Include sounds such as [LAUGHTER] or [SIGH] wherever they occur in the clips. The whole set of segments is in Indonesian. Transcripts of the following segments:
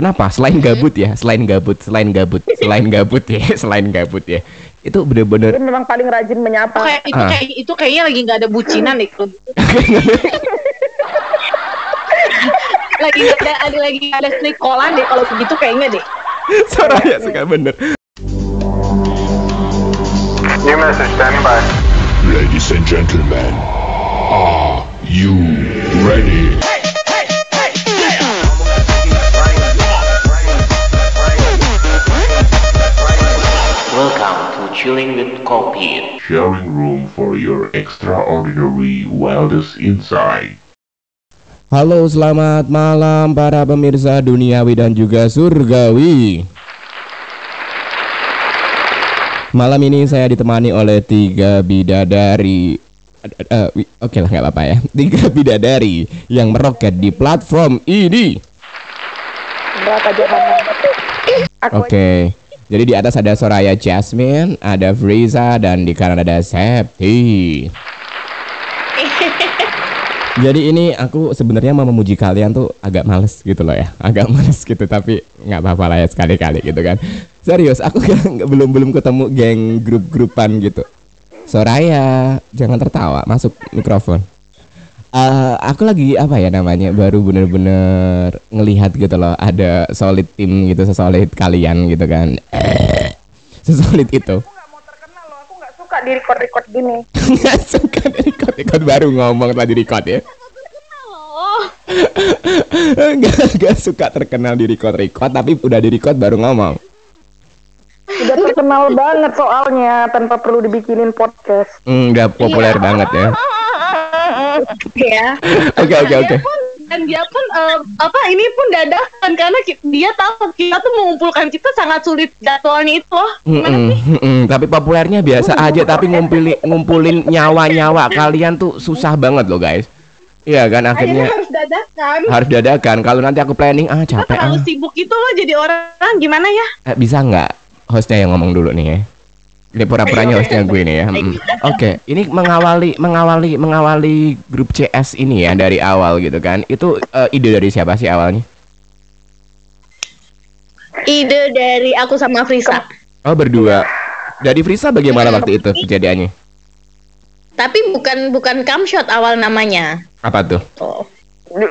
Kenapa? Selain gabut ya, selain gabut, selain gabut, [LAUGHS] selain gabut ya, [LAUGHS] selain gabut ya. Itu bener-bener Dia memang paling rajin menyapa. Oh, kayak itu Ah. kayak itu kayaknya lagi nggak ada bucinan [LAUGHS] gitu. lagi ada, ada lagi ada snikolan deh kalau begitu kayaknya deh. Soraya suka bener. New message standing by. Ladies and gentlemen, are you ready? Chilling with Coldbeat. Sharing room for your extraordinary wildest insight. Halo, selamat malam para pemirsa duniawi dan juga surgawi. Malam ini saya ditemani oleh tiga bidadari. Wi- Oke lah, nggak apa-apa ya. [LAUGHS] Tiga bidadari yang meroket di platform ini. Berapa zaman? Jadi di atas ada Soraya Jasmine, ada Friza, dan di kanan ada Septi. [LAUGHS] Jadi ini aku sebenarnya mau memuji kalian tuh agak males gitu loh ya, agak males gitu tapi nggak apa-apa lah ya sekali-kali gitu kan. Serius, aku [LAUGHS] belum belum ketemu geng grup-grupan gitu. Soraya, jangan tertawa, masuk mikrofon. Eh, aku lagi apa ya namanya baru bener-bener ngelihat gitu loh ada solid tim gitu sesolid kalian gitu kan sesolid itu Aku nggak mau terkenal loh. Aku nggak suka di record record gini. [LAUGHS] nggak suka record record baru ngomong tadi record ya [LAUGHS] nggak nggak suka terkenal di record record tapi udah di record baru ngomong Udah terkenal banget soalnya tanpa perlu dibikinin podcast. Hmm, udah populer banget ya [LAUGHS] ya. oke oke oke Dan dia pun eh, apa ini pun dadakan karena dia tahu kita tuh mengumpulkan kita sangat sulit jadwalnya itu loh. Gimana Mm-mm, sih? mm-mm. tapi populernya biasa aja tapi ngumpulin ngumpulin nyawa-nyawa kalian tuh susah banget loh guys Iya kan Akhirnya akhirnya harus dadakan. harus dadakan kalau nanti aku planning ah Kita capek ah terlalu sibuk itu loh jadi orang gimana ya? Eh, bisa nggak hostnya yang ngomong dulu nih ya? Ini pura-puranya hostnya gue nih ya. Mm. Oke, ini mengawali mengawali mengawali grup CS ini ya dari awal gitu kan. Itu eh, ide dari siapa sih awalnya? Ide dari aku sama Frisa. Oh berdua. Dari Frisa bagaimana waktu itu kejadiannya? Tapi bukan bukan camshot awal namanya. Apa tuh? Oh. Bi-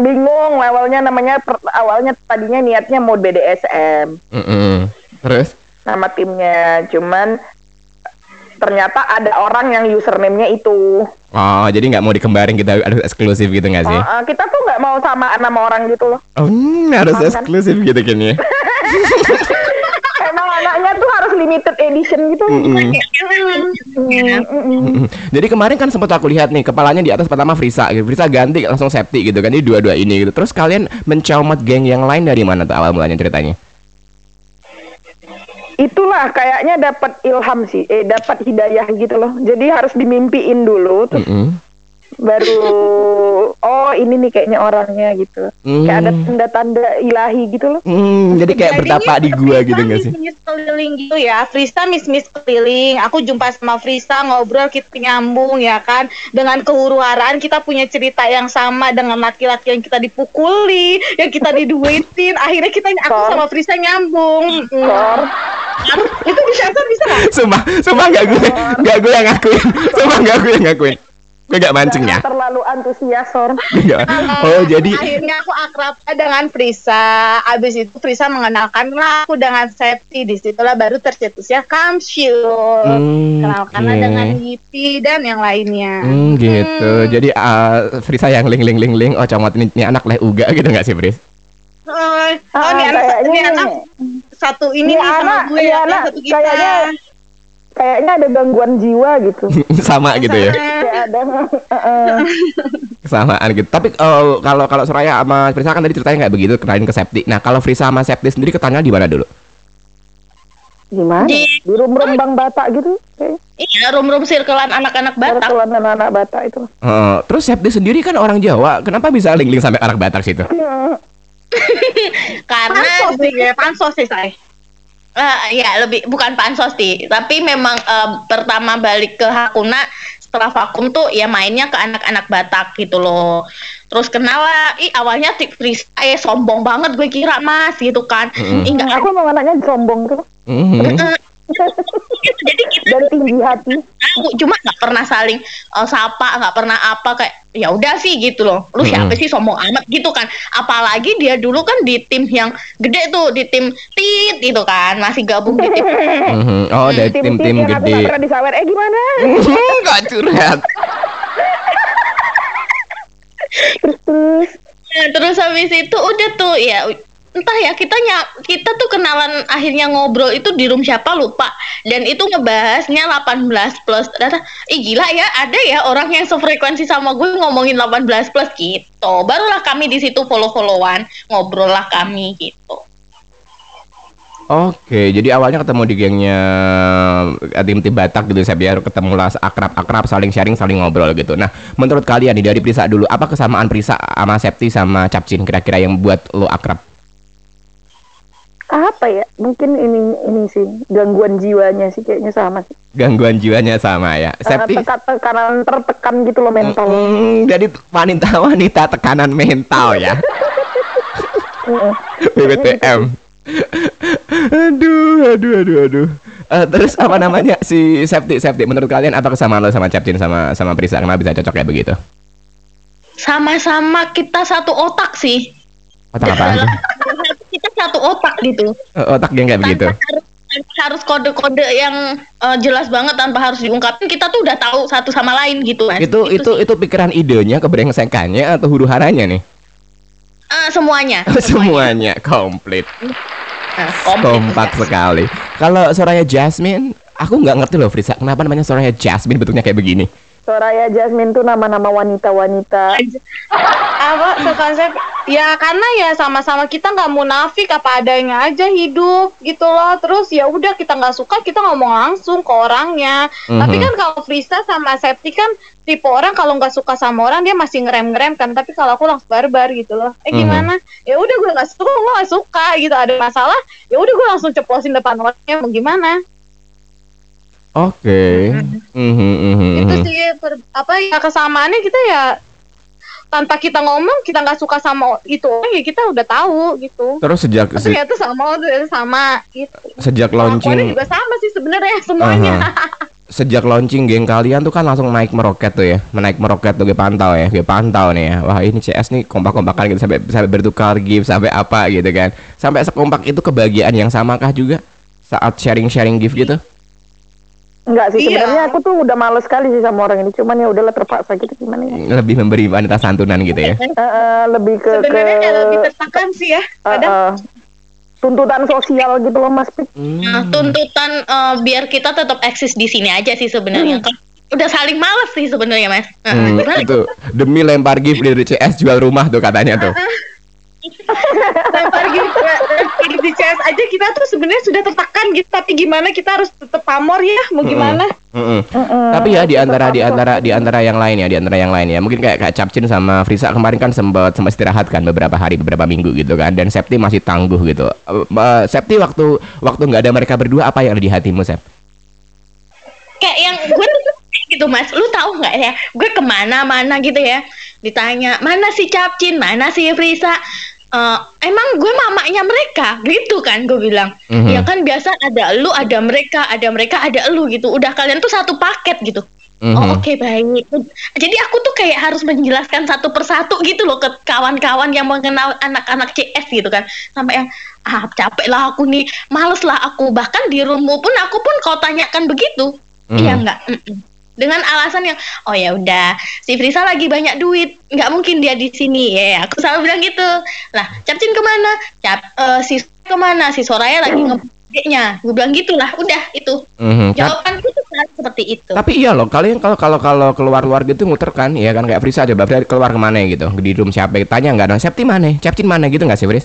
Bingung awalnya namanya per- awalnya tadinya niatnya mau BDSM Mm-mm. Terus? Nama timnya. Cuman ternyata ada orang yang username-nya itu. Oh jadi nggak mau dikembarin kita harus eksklusif gitu nggak sih? Oh, eh, kita tuh nggak mau sama nama orang gitu loh. Oh hmm, harus Makan. eksklusif gitu kan ya? [LAUGHS] Emang anaknya tuh harus limited edition gitu. Mm, mm, mm. Mm-mm. Jadi kemarin kan sempat aku lihat nih kepalanya di atas pertama Frisa, gitu. Frisa ganti langsung Septi gitu kan. Ini dua-dua ini gitu. Terus kalian mencomat geng yang lain dari mana tuh awal mulanya ceritanya? Itulah kayaknya dapat ilham sih, eh dapat hidayah gitu loh. Jadi harus dimimpiin dulu, terus Mm-mm. Baru oh ini nih kayaknya orangnya gitu. Kayak ada Hmm. tanda-tanda ilahi gitu loh. Hmm, jadi kayak bertapa di gua gitu nggak sih? Miss keliling gitu ya, Frista miss miss keliling. Aku jumpa sama Frista ngobrol kita nyambung ya kan. Dengan kehuruaraan kita punya cerita yang sama dengan laki-laki yang kita dipukuli, yang kita diduitin. Akhirnya kita aku Kor. sama Frista nyambung. Hmm. Kor, Itu bisa bisa nggak? Sumpah, sumpah nggak gue, nggak gue yang ngakuin. Sumpah nggak gue yang ngakuin. Gue nggak mancing ya. terlalu antusias, Sor. Oh jadi, akhirnya aku akrab dengan Frisa. Abis itu Frisa mengenalkan lah aku dengan Septi. Di situlah baru tercetusnya Kamsyul. Hmm, Kenalkanlah oke. dengan Gipi dan yang lainnya. hmm, gitu. Jadi uh, Frisa yang ling ling ling ling. Oh comot ini, ini anak leh uga gitu nggak sih Fris? Oh, oh Ah, ini anak, kayaknya ini anak satu ini Ini nih sama anak, gue ini ya, anak, satu kita. kayaknya kayaknya ada gangguan jiwa gitu. [LAUGHS] Sama gitu ya. Ada [LAUGHS] kesamaan gitu. Tapi eh, kalau kalau Soraya sama Frisa kan tadi ceritanya kayak begitu kenalin ke Septi. Nah kalau Frisa sama Septi sendiri ketannya di mana dulu? gimana? Di- Di rum-rum Bang Batak gitu. Kayak Iya, room-room circlean anak-anak Batak. Kebetulan anak-anak Batak itu. Eh, terus Septi sendiri kan orang Jawa, kenapa bisa link-link sampai orang Batak situ? [LAUGHS] Karena Pansos sih, ya, pansos sih saya. Eh, ya lebih bukan pansos sih, tapi memang eh, pertama balik ke Hakuna setelah vakum tuh ya mainnya ke anak-anak Batak gitu loh. Terus kenal lah, ih awalnya tik Frisa eh sombong banget gue kira mas gitu kan. Mm-mm. Ih, nggak Aku emang anaknya sombong tuh Mhm. Jadi kita dan tinggi hati. tahu cuma nggak pernah saling eh, sapa nggak pernah apa kayak ya udah sih gitu loh lu siapa Mm-mm. sih sombong amat gitu kan apalagi dia dulu kan di tim yang gede tuh di tim tit itu kan masih gabung di tim [LAUGHS] Mhm. Oh, dari Tim-tim tim-tim yang aku gede. gak pernah disawer. Eh gimana? [LAUGHS] Enggak curhat. Terus terus. Nah, terus habis itu udah tuh ya entah ya kita ny- kita tuh kenalan akhirnya ngobrol itu di room siapa lupa dan itu ngebahasnya 18 plus ternyata ih gila ya ada ya orang yang sefrekuensi sama gue ngomongin 18 plus gitu barulah kami di situ follow followan ngobrol lah kami gitu Oke, jadi awalnya ketemu di gengnya eh, tim tim Batak gitu, saya biar ketemu lah akrab-akrab, saling sharing, saling ngobrol gitu. Nah, menurut kalian nih dari Prisa dulu, apa kesamaan Prisa sama Septi sama Capcin kira-kira yang buat lo akrab? Apa ya? Mungkin ini ini sih gangguan jiwanya sih kayaknya sama sih. Gangguan jiwanya sama ya. Septi, teka- tekanan tertekan gitu loh mental. Mm, jadi wanita-wanita tekanan mental ya. BBTM. aduh, aduh, aduh, aduh. Eh, terus apa namanya si Septi, Septi? Menurut kalian apa kesamaan lo sama Capcin sama sama Prisa? Kenapa bisa cocok kayak begitu? sama-sama kita satu otak sih Otak apa? [LAUGHS] kita satu otak gitu Otak yang kayak begitu. harus kode-kode yang eh, jelas banget tanpa harus diungkapin kita tuh udah tahu satu sama lain gitu kan Itu itu sih. itu pikiran idenya, kebrengsekannya atau huru haranya nih? Eh, semuanya [LAUGHS] Semuanya komplit. Komplit. Kompak sekali. Kalau Soraya Jasmine, aku nggak ngerti loh Frisa, kenapa namanya Soraya Jasmine bentuknya kayak begini? Soraya Jasmine tuh nama-nama wanita-wanita. [LAUGHS] apa sekonsep ya karena ya sama-sama kita nggak munafik apa adanya aja hidup gitu loh. Terus ya udah kita nggak suka kita ngomong langsung ke orangnya. Tapi Mhm. kan kalau Frista sama Septi kan tipe orang kalau nggak suka sama orang dia masih ngerem-ngerem kan. Tapi kalau aku langsung barbar gitu loh. Eh Mhm. gimana? Ya udah gue nggak suka gue nggak suka gitu. Ada masalah ya udah gue langsung ceplosin depan orangnya mau gimana Oke. Mhm, mhm, itu mhm. sih per- apa ya kesamaannya kita ya tanpa kita ngomong kita nggak suka sama itu ya kita udah tahu gitu. Terus sejak se- ternyata sama ternyata sama gitu. Sejak launching juga sama sih sebenarnya semuanya. Aha. sejak launching geng kalian tuh kan langsung naik meroket tuh ya. Menaik meroket tuh gue pantau ya. Gue pantau nih ya. Wah ini CS nih kompak-kompakan gitu sampai sampai bertukar gift sampai apa gitu kan. Sampai sekompak itu kebahagiaan yang samakah juga? Saat sharing-sharing gift gitu Enggak sih, Iya. sebenarnya aku tuh udah males sekali sih sama orang ini. Cuman ya udahlah terpaksa gitu gimana ya. lebih memberi wanita santunan gitu ya? [LAUGHS] Eh, eh, lebih ke sebenarnya ke lebih tertekan sih ya kadang eh, tuntutan sosial gitu loh Mas Pik. Nah, tuntutan eh, biar kita tetap eksis di sini aja sih sebenarnya. Kan udah saling males sih sebenarnya mas. Hmm, itu demi lempar gift dari CS jual rumah tuh katanya tuh lempar gitu ya, di CS aja kita tuh sebenarnya sudah tertekan gitu tapi gimana kita harus tetap pamor ya mau gimana Mm-mm. Mm-mm. Tapi ya di antara di antara di antara yang lain ya, di antara yang lain ya. Mungkin kayak kayak Capcin sama Frisa kemarin kan sempat sempat istirahat kan beberapa hari, beberapa minggu gitu kan. Dan Septi masih tangguh gitu. Eh, Septi waktu waktu nggak ada mereka berdua apa yang ada di hatimu, Sep? kayak yang gue tuh gitu mas lu tahu nggak ya gue ke mana-mana gitu ya ditanya mana si Capcin mana si Frisa Eh, emang gue mamanya mereka gitu kan gue bilang. Mhm. ya kan biasa ada lu ada mereka ada mereka ada lu gitu. Udah kalian tuh satu paket gitu. Mhm. oh oke baik. Jadi aku tuh kayak harus menjelaskan satu persatu gitu loh ke kawan-kawan yang mengenal anak-anak CS gitu kan. Sampai yang ah capek lah aku nih. Males lah aku. Bahkan di roommu pun aku pun kau tanyakan begitu. Mhm. iya enggak Mm-mm. Dengan alasan yang oh ya udah si Frisa lagi banyak duit nggak mungkin dia di sini ya aku selalu bilang gitu lah Capcin ke mana Cap eh, si ke mana si Soraya lagi ngebeknya gue bilang gitulah udah itu Mhm. Ta- jawaban itu selalu seperti itu Tapi iya loh, kalian kalau kalau kalau keluar-luar gitu muter kan, ya kan kayak Frisa aja, berarti keluar ke mana gitu? Di room siapa? Tanya nggak dong, Septi mana? Capcin mana gitu nggak sih, Fris?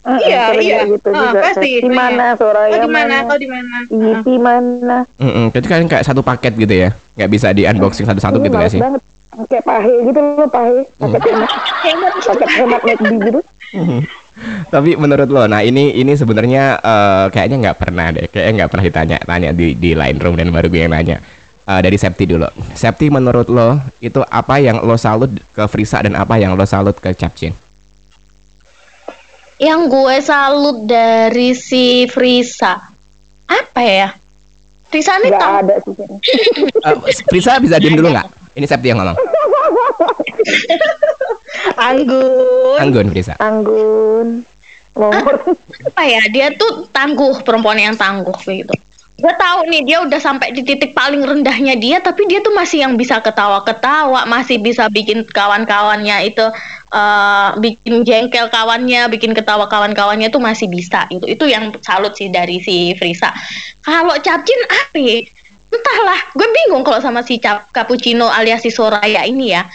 Eh, Iya, iya. gitu Ah, juga. pasti, Di mana Soraya kau di mana mana? kau di mana Iti mana? Mm Jadi kalian kayak satu paket gitu ya, nggak bisa di unboxing satu-satu Ini gitu nggak sih? banget. Kayak pahe gitu loh, pahe. Paket hemat, hemat paket hemat McD gitu. Tapi menurut lo, nah ini ini sebenarnya eh, kayaknya nggak pernah deh, kayaknya nggak pernah ditanya tanya di di line room dan baru gue yang nanya. eh, dari Septi dulu. Septi menurut lo itu apa yang lo salut ke Frisa dan apa yang lo salut ke Capcin? Yang gue salut dari si Frisa apa ya? Frisa ini Nggak tahu ada sih. Eh, [LAUGHS] Frisa bisa diem dulu nggak? Ini Septi yang ngomong. [LAUGHS] anggun. Anggun Frisa. Anggun. Ngomor. apa ya dia tuh tangguh perempuan yang tangguh gitu gue tahu nih dia udah sampai di titik paling rendahnya dia tapi dia tuh masih yang bisa ketawa-ketawa masih bisa bikin kawan-kawannya itu eh, bikin jengkel kawannya bikin ketawa kawan-kawannya tuh masih bisa itu itu yang salut sih dari si Frisa kalau Capcin ya? entahlah gue bingung kalau sama si Cap Cappuccino alias si Soraya ini ya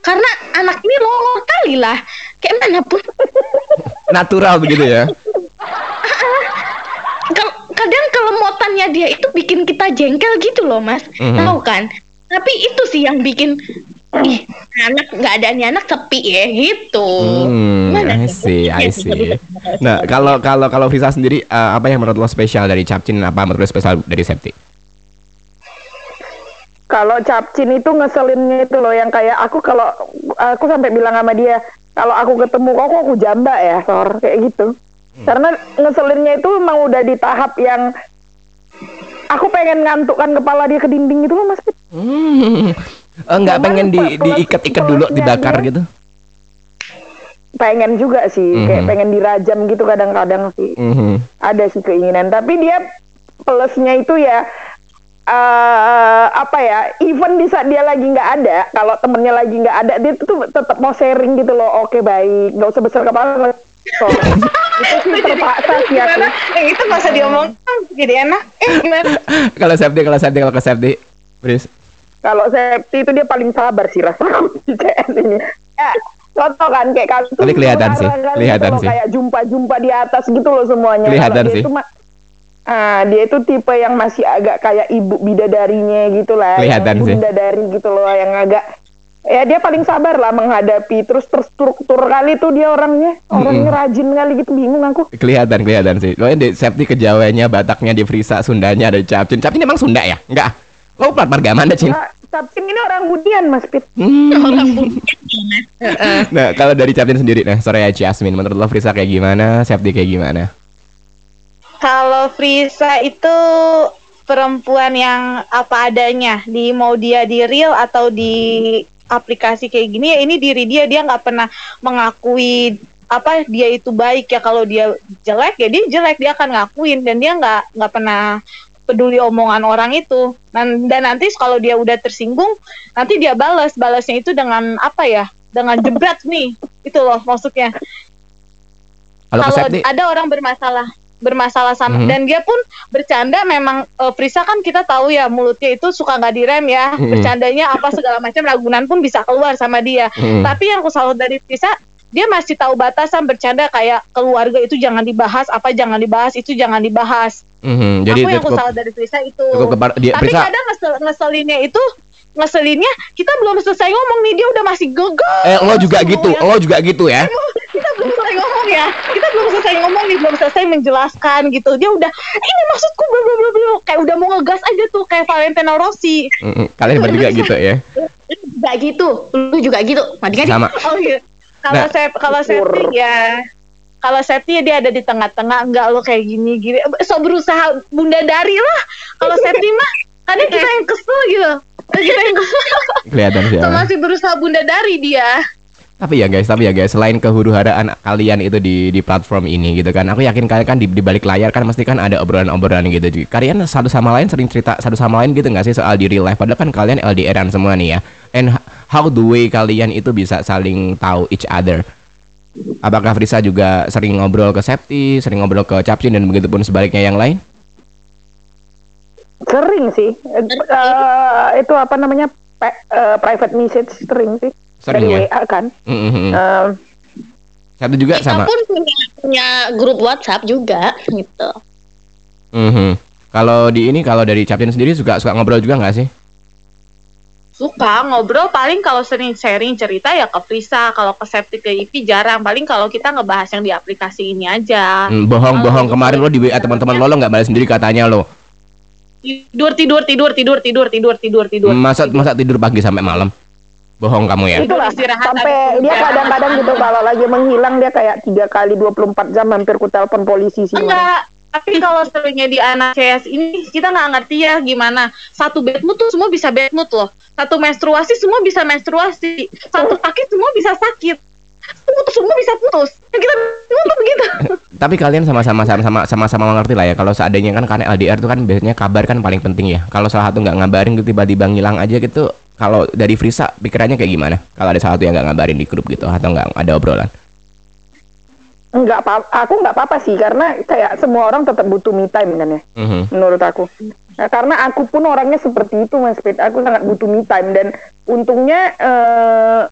karena anak ini lolor kali lah kayak mana pun Natural begitu ya. [LAUGHS] Kelemotannya dia itu bikin kita jengkel gitu loh mas Mhm. tahu kan tapi itu sih yang bikin ih anak nggak adanya anak sepi ya gitu Hmm, I Gimana tuh? see, I Ya, see. Nah, kalau kalau kalau Frisa sendiri eh, apa yang menurut lo spesial dari Capcin apa menurut lo spesial dari Septi? Kalau Capcin itu ngeselinnya itu loh yang kayak aku kalau aku sampai bilang sama dia kalau aku ketemu kok kok aku jamba ya sor kayak gitu. Karena ngeselinnya itu emang udah di tahap yang aku pengen ngantukkan kepala dia ke dinding gitu loh mas. Hmm. Enggak Cuman pengen di diikat-ikat dulu dibakar dia- gitu. Pengen juga sih kayak Mhm. pengen dirajam gitu kadang-kadang sih. Mhm. Ada sih keinginan tapi dia plusnya itu ya eh apa ya even di saat dia lagi nggak ada kalau temennya lagi nggak ada dia tuh tetap mau sharing gitu loh oke baik nggak usah besar kepala So, [LAUGHS] itu sih terpaksa sih aku eh, itu masa diomongkan jadi enak eh gimana Kalau Septi, kalau Septi, kalau ke Septi, Bris. kalau Septi itu dia paling sabar sih rasaku [LAUGHS] di CS ini ya contoh kan kayak kasus Tapi kelihatan sih, orang-orang kelihatan gitu sih. kayak jumpa-jumpa di atas gitu loh semuanya Kelihatan Kalau dia sih. itu Ah, dia itu tipe yang masih agak kayak ibu bidadarinya gitu lah. Kelihatan sih. Bidadari gitu loh, yang agak ya dia paling sabar lah menghadapi terus terstruktur kali tuh dia orangnya orangnya rajin kali gitu bingung aku Kelihatan, kelihatan sih. Lo di Septi kejawanya, Bataknya di Frisa, Sundanya ada Capcin. Capcin emang Sunda ya? Enggak. Lo plat marga mana, Cin? nah, Capcin ini orang Budian mas Pit Hmm. [LAUGHS] Nah, kalau dari Capcin sendiri, nah, sore ya Jasmine. Menurut lo Frisa kayak gimana? Septi kayak gimana? kalau Frisa itu perempuan yang apa adanya di mau dia di real atau di aplikasi kayak gini ya ini diri dia dia nggak pernah mengakui apa dia itu baik ya. Kalau dia jelek ya dia jelek dia akan ngakuin dan dia nggak nggak pernah peduli omongan orang itu. Dan dan nanti kalau dia udah tersinggung nanti dia balas balasnya itu dengan apa ya? Dengan jebret nih itu loh maksudnya. Kalau ada orang bermasalah bermasalah sama Mhm. dan dia pun bercanda memang eh, Frisa kan kita tahu ya mulutnya itu suka nggak direm ya Mhm. bercandanya apa segala macam ragunan pun bisa keluar sama dia Mhm. tapi yang aku salut dari Frisa dia masih tahu batasan bercanda kayak keluarga itu jangan dibahas apa jangan dibahas itu jangan dibahas Mhm, jadi aku yang aku dari Frisa itu kebar, dia tapi Frisa, kadang ngesel, ngeselinnya itu ngeselinnya kita belum selesai ngomong nih dia udah masih gegas eh lo juga gitu, lo juga gitu ya? Selesai ngomong ya. Kita belum selesai ngomong nih belum selesai menjelaskan gitu. Dia udah ini maksudku bla bla bla bla. Kayak udah mau ngegas aja tuh kayak Valentino Rossi. Mhm, Kalian bertiga gitu ya? Gak gitu. Lu juga gitu. Madi kan Sama. oh iya. Kalau Nah. saya kalau saya ya. Kalau Septi dia ada di tengah-tengah. Enggak lo kayak gini gini. So berusaha bunda dari lah. Kalau Septi mah kadang kita yang kesel gitu. Kita yang kesel. Kelihatan sih. so, ya. masih berusaha bunda dari dia Tapi ya guys, tapi ya guys, selain kehuru-haraan kalian itu di di platform ini gitu kan, aku yakin kalian kan di, di balik layar kan mesti kan ada obrolan-obrolan gitu. Kalian satu sama lain sering cerita satu sama lain gitu nggak sih soal di real life? Padahal kan kalian LDRan semua nih ya. And how the way kalian itu bisa saling tahu each other? Apakah Frisa juga sering ngobrol ke Septi, sering ngobrol ke Capcin dan begitu pun sebaliknya yang lain? sering sih eh, itu apa namanya eh, private message sering sih Sering dari ya? WA kan Mhm. Eh, Satu juga kita sama. pun punya punya grup WhatsApp juga gitu Mhm. Kalau di ini kalau dari Capcin sendiri suka suka ngobrol juga nggak sih? suka ngobrol paling kalau sering sharing cerita ya ke Frisa kalau ke Septi ke Ivi jarang paling kalau kita ngebahas yang di aplikasi ini aja Hmm, bohong-bohong Oh, kemarin lo di WA teman-teman lo lo nggak balas sendiri katanya lo. tidur tidur tidur tidur tidur tidur tidur tidur Masa masa tidur pagi sampai malam? Bohong kamu ya? Itulah Istirahat sampai dia itu. kadang-kadang gitu kalau lagi menghilang dia kayak tiga kali 24 jam hampir ku telepon polisi sih. Enggak tapi kalau seringnya di anak CS ini kita nggak ngerti ya gimana satu bad mood tuh semua bisa bad mood loh satu menstruasi semua bisa menstruasi satu sakit semua bisa sakit putus semua bisa putus ya kita semua tuh begitu [LAUGHS] Tapi kalian sama-sama sama-sama sama-sama mengerti lah ya kalau seandainya kan karena LDR itu kan biasanya kabar kan paling penting ya. Kalau salah satu nggak ngabarin gitu tiba-tiba ngilang aja gitu, kalau dari Frisa pikirannya kayak gimana? Kalau ada salah satu yang nggak ngabarin di grup gitu atau nggak ada obrolan? Enggak apa aku nggak apa-apa sih karena kayak semua orang tetap butuh me time kan ya Mhm. menurut aku. Nah, karena aku pun orangnya seperti itu Mas Pit. Aku sangat butuh me time dan untungnya eh,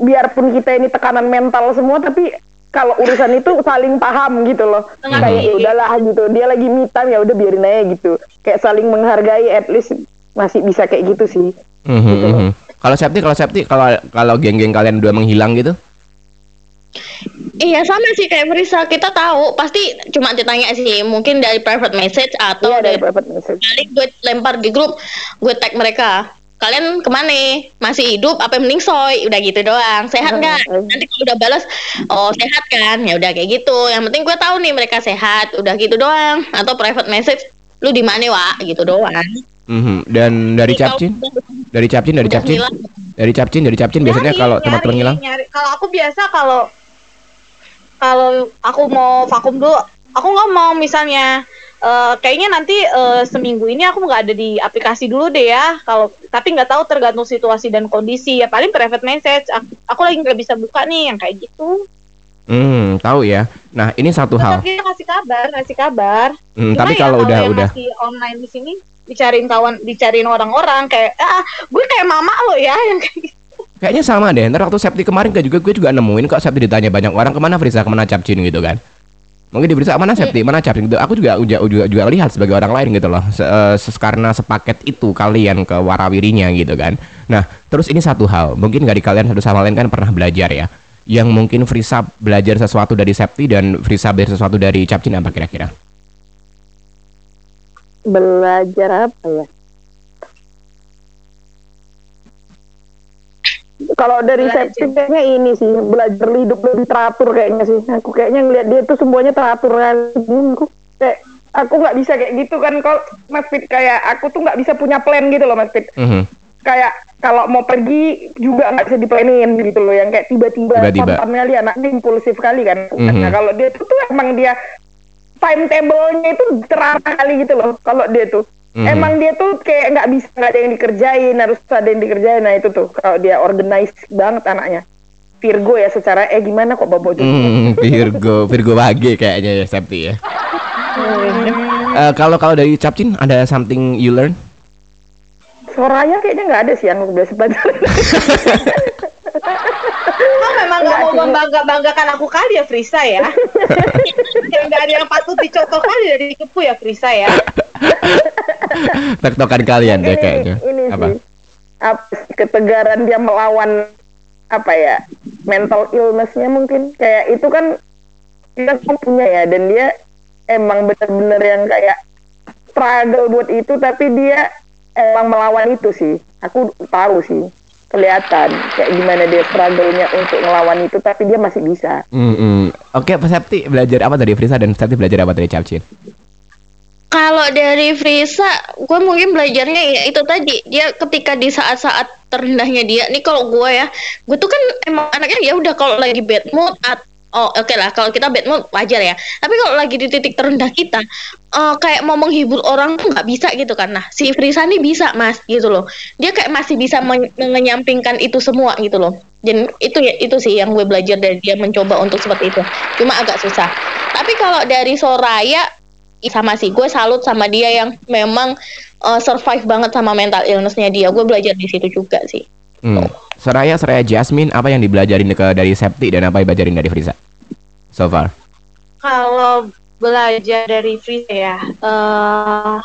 biarpun kita ini tekanan mental semua tapi kalau urusan itu saling paham gitu loh. Tengah Kayak ya udahlah gitu. Dia lagi me time ya udah biarin aja gitu. Kayak saling menghargai at least masih bisa kayak gitu sih. Mhm, Gitu loh. mhm. Kalau Septi, kalau Septi, kalau kalau geng-geng kalian dua menghilang gitu, Iya sama sih kayak Frisa. Kita tahu pasti cuma ditanya sih mungkin dari private message atau Iya dari dari private message. kali gue lempar di grup gue tag mereka. Kalian ke mana? Masih hidup? Apa mending soy? Udah gitu doang. Sehat nggak? Hmm. nanti kalau udah balas oh sehat kan? Ya udah kayak gitu. Yang penting gue tahu nih mereka sehat udah gitu doang. Atau private message lu di mana wa gitu doang Mhm. dan dari Jadi kalau Capcin, dari Capcin, dari Capcin, hilang, dari Capcin, dari Capcin biasanya Nyari, kalau nyari, teman-teman ngilang, kalau aku biasa kalau kalau aku mau vakum dulu aku nggak mau misalnya eh, kayaknya nanti eh, seminggu ini aku nggak ada di aplikasi dulu deh ya. Kalau tapi nggak tahu tergantung situasi dan kondisi. Ya paling private message. Aku, aku lagi nggak bisa buka nih yang kayak gitu hmm, tahu ya. Nah ini satu hal. tetap dia kasih kabar kasih kabar Hmm, Cuma tapi ya kalau udah yang udah masih online di sini dicariin kawan dicariin orang-orang kayak ah gue kayak mama lo ya [LAUGHS] yang kayak gitu Kayaknya sama deh. Ntar waktu Septi kemarin kan juga gue juga nemuin kok Septi ditanya banyak orang ke mana Frisa ke mana Capcin gitu kan. Mungkin di Frisa mana Septi mana Capcin gitu. Aku juga juga juga, juga lihat sebagai orang lain gitu loh. Se- eh, karena sepaket itu kalian ke warawirinya gitu kan. Nah terus ini satu hal. Mungkin nggak di kalian satu sama lain kan pernah belajar ya. Yang mungkin Frisa belajar sesuatu dari Septi dan Frisa belajar sesuatu dari Capcin apa kira-kira? Belajar apa ya? Kalau dari. Septi kayaknya ini sih belajar hidup lebih teratur kayaknya sih. Aku kayaknya ngeliat dia tuh semuanya teratur kan. Hmm, Aku kayak aku nggak bisa kayak gitu kan kalau Mas Fit kayak aku tuh nggak bisa punya plan gitu loh Mas Fit. Mhm. Kayak kalau mau pergi juga nggak bisa diplanin gitu loh yang kayak tiba-tiba Tiba-tiba. spontan kali anaknya impulsif kali kan. Mhm. Nah kalau dia tuh, tuh emang dia timetable-nya itu terarah kali gitu loh kalau dia tuh. Mhm. Emang dia tuh kayak nggak bisa nggak ada yang dikerjain harus ada yang dikerjain nah itu tuh kalau dia organize banget anaknya Virgo ya secara eh gimana kok bawa Hmm, Virgo, Virgo Wage kayaknya ya Septi ya. [LAUGHS] Eh, kalau kalau dari Capcin ada something you learn? Soraya kayaknya nggak ada sih yang udah sebentar Kamu memang nggak Enggak mau membangga banggakan aku kali ya Frisa ya? Yang nggak ada yang patut dicontoh kali dari kepu ya Frisa ya? Tektokan kalian deh kayaknya. ini Apa? sih. Apa? Sih, ketegaran dia melawan apa ya mental illnessnya mungkin. Kayak itu kan kita kan punya ya dan dia emang bener-bener yang kayak struggle buat itu tapi dia emang melawan itu sih. Aku tahu sih. Kelihatan kayak gimana dia struggle-nya untuk melawan itu tapi dia masih bisa. Mm-mm. Oke, Pak Septi belajar apa dari Frisa? Dan Septi belajar apa dari Capcin? Kalau dari Frisa, gue mungkin belajarnya ya itu tadi. Dia ketika di saat-saat terendahnya dia, nih kalau gue ya, gue tuh kan emang anaknya ya udah kalau lagi bad mood, at- oh oke lah kalau kita bad mood wajar ya. Tapi kalau lagi di titik terendah kita, eh, kayak mau menghibur orang tuh nggak bisa gitu kan. Nah si Frisa nih bisa mas gitu loh. Dia kayak masih bisa men- mengenyampingkan itu semua gitu loh. Dan itu ya itu sih yang gue belajar dari dia mencoba untuk seperti itu. Cuma agak susah. Tapi kalau dari Soraya sama sih gue salut sama dia yang memang uh, survive banget sama mental illnessnya dia gue belajar di situ juga sih Hmm. Soraya, Soraya Jasmine, apa yang dibelajarin ke dari Septi dan apa yang dibelajarin dari Frisa? So far. kalau belajar dari Frisa ya eh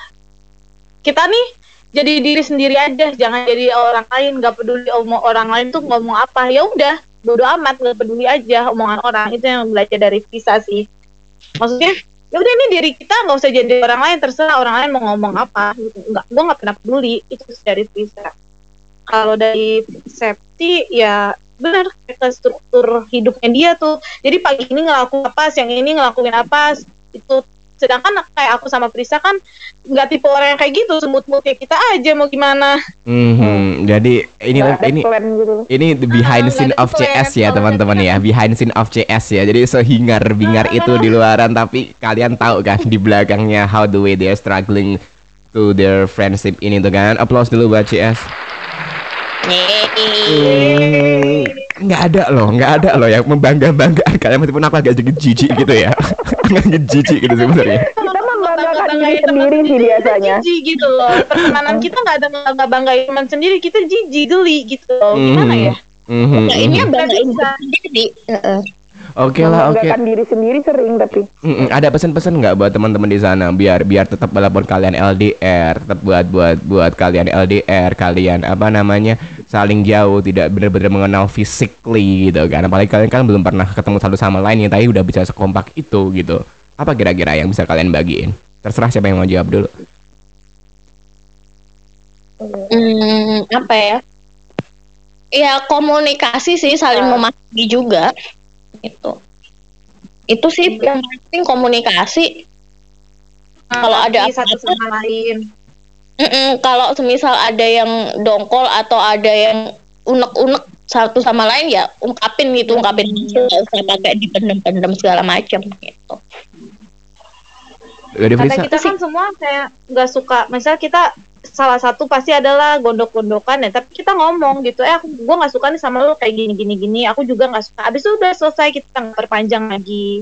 kita nih jadi diri sendiri aja. Jangan jadi orang lain. Nggak peduli omong orang lain tuh ngomong apa. Ya udah bodo amat. Nggak peduli aja omongan orang. Itu yang belajar dari Frisa sih. Maksudnya ya udah ini diri kita. Nggak usah jadi orang lain. Terserah orang lain mau ngomong apa. Gitu nggak gue nggak pernah peduli. Itu dari Frisa kalau dari Septi ya benar ke struktur hidupnya dia tuh. Jadi pagi ini ngelakuin apa siang ini ngelakuin apa itu. Sedangkan kayak aku sama Prisa kan nggak tipe orang yang kayak gitu semut-semut kayak kita aja mau gimana. Mhm, Jadi ini Nggak ada ini gitu. ini the behind Ah, scene of plan, CS ya teman-teman ya. Behind scene of CS ya. Jadi sehingar bingar itu di luaran tapi kalian tahu kan di belakangnya how the way they are struggling to their friendship ini tuh kan. Applause dulu buat CS nggak ada loh nggak ada loh yang membangga banggakan kalian meskipun aku agak sedikit jijik gitu ya [LAUGHS] agak jijik gitu sebenarnya Kita membanggakan diri Banggain teman sendiri sih biasanya. jijik gitu loh [LAUGHS] pertemanan kita nggak ada nggak banggain teman sendiri kita jijik geli gitu loh gimana ya mhm, Nah, ini mhm. banggain Nggak bisa. diri sendiri. Oke lah oke Membanggakan diri sendiri sering tapi. Mm-mm, ada pesan-pesan nggak buat teman-teman di sana biar biar tetap walaupun kalian LDR tetap buat buat buat kalian LDR kalian apa namanya saling jauh tidak benar-benar mengenal physically gitu kan apalagi kalian kan belum pernah ketemu satu sama lain yang tadi udah bisa sekompak itu gitu apa kira-kira yang bisa kalian bagiin terserah siapa yang mau jawab dulu Hmm, apa ya? Ya komunikasi sih saling memahami juga. Itu. Itu sih yang penting komunikasi. Kalau ada satu sama lain Mm-mm, kalau semisal ada yang dongkol atau ada yang unek-unek satu sama lain ya ungkapin gitu, ungkapin nggak usah pakai dipendem-pendem segala macam gitu. dari kata kita kan semua kayak nggak suka misal kita salah satu pasti adalah gondok-gondokan ya tapi kita ngomong gitu eh aku gue nggak suka nih sama lu kayak gini gini gini aku juga nggak suka abis itu udah selesai kita nggak perpanjang lagi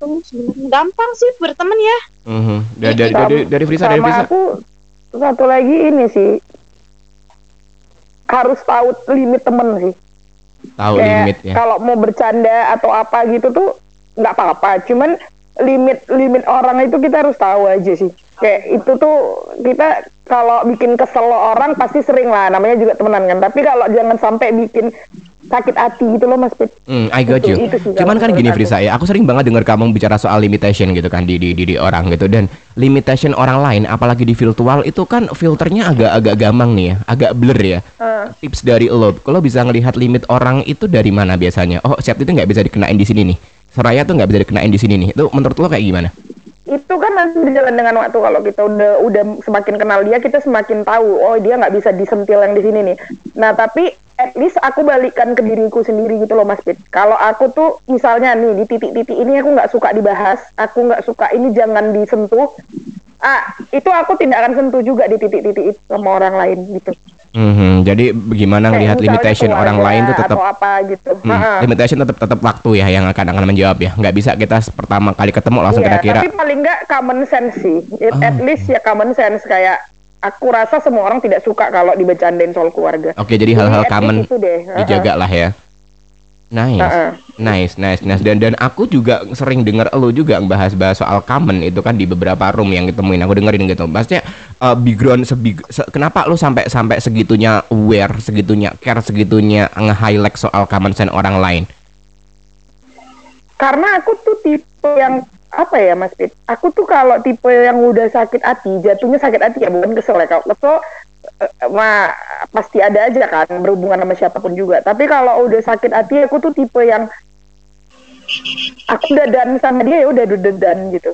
sebenarnya gampang sih berteman ya Mhm. dari, dari, dari, dari Frisa dari Frisa aku satu lagi ini sih harus tahu limit temen sih. tahu Kayak limit ya kalau mau bercanda atau apa gitu tuh nggak apa-apa. Cuman limit limit orang itu kita harus tahu aja sih. Kayak itu tuh kita kalau bikin kesel orang pasti sering lah. Namanya juga temenan kan. Tapi kalau jangan sampai bikin sakit hati gitu loh Mas Pit. Hmm, I got Itu- you. itu sih Cuman kan gini Frisa ya, aku sering banget dengar kamu bicara soal limitation gitu kan di di di, di orang gitu dan limitation orang lain apalagi di virtual itu kan filternya agak-agak gampang nih ya, agak blur ya. Ah. Tips dari lo, kalau bisa ngelihat limit orang itu dari mana biasanya? Oh, siap itu nggak bisa dikenain di sini nih. Soraya tuh nggak bisa dikenain di sini nih. Itu menurut lo kayak gimana? Itu kan nanti berjalan dengan waktu. Kalau kita udah udah semakin kenal dia kita semakin tahu oh dia nggak bisa disentil yang di sini nih. Nah tapi at least aku balikkan ke diriku sendiri gitu loh mas Pit. Kalau aku tuh misalnya nih di titik-titik ini aku nggak suka dibahas aku nggak suka ini jangan disentuh. Ah itu aku tidak akan sentuh juga di titik-titik itu sama orang lain gitu Mhm, jadi bagaimana misalnya limitation orang lain tuh tetap apa gitu Hmm, Ha-ha. limitation tetap tetap waktu ya yang akan akan menjawab ya. Nggak bisa kita pertama kali ketemu langsung Iya, kira-kira tapi paling nggak common sense sih. It- Ah. At least ya common sense kayak aku rasa semua orang tidak suka kalau dibecandain soal keluarga. Oke, jadi hal-hal common itu deh. Dijaga lah ya. Nice, Ha-ha. nice, nice, nice. Dan dan aku juga sering dengar lo juga bahas-bahas soal common itu kan di beberapa room yang ditemuin. Aku dengerin gitu. Maksudnya uh, background sebig, se- kenapa lo sampai sampai segitunya aware, segitunya care, segitunya nge-highlight soal common sense orang lain? Karena aku tuh tipe yang apa ya Mas Pit? Aku tuh kalau tipe yang udah sakit hati, jatuhnya sakit hati ya bukan kesel ya. Kalau kesel mah pasti ada aja kan berhubungan sama siapa pun juga. Tapi kalau udah sakit hati aku tuh tipe yang aku udah dan sama dia ya udah udah dan gitu.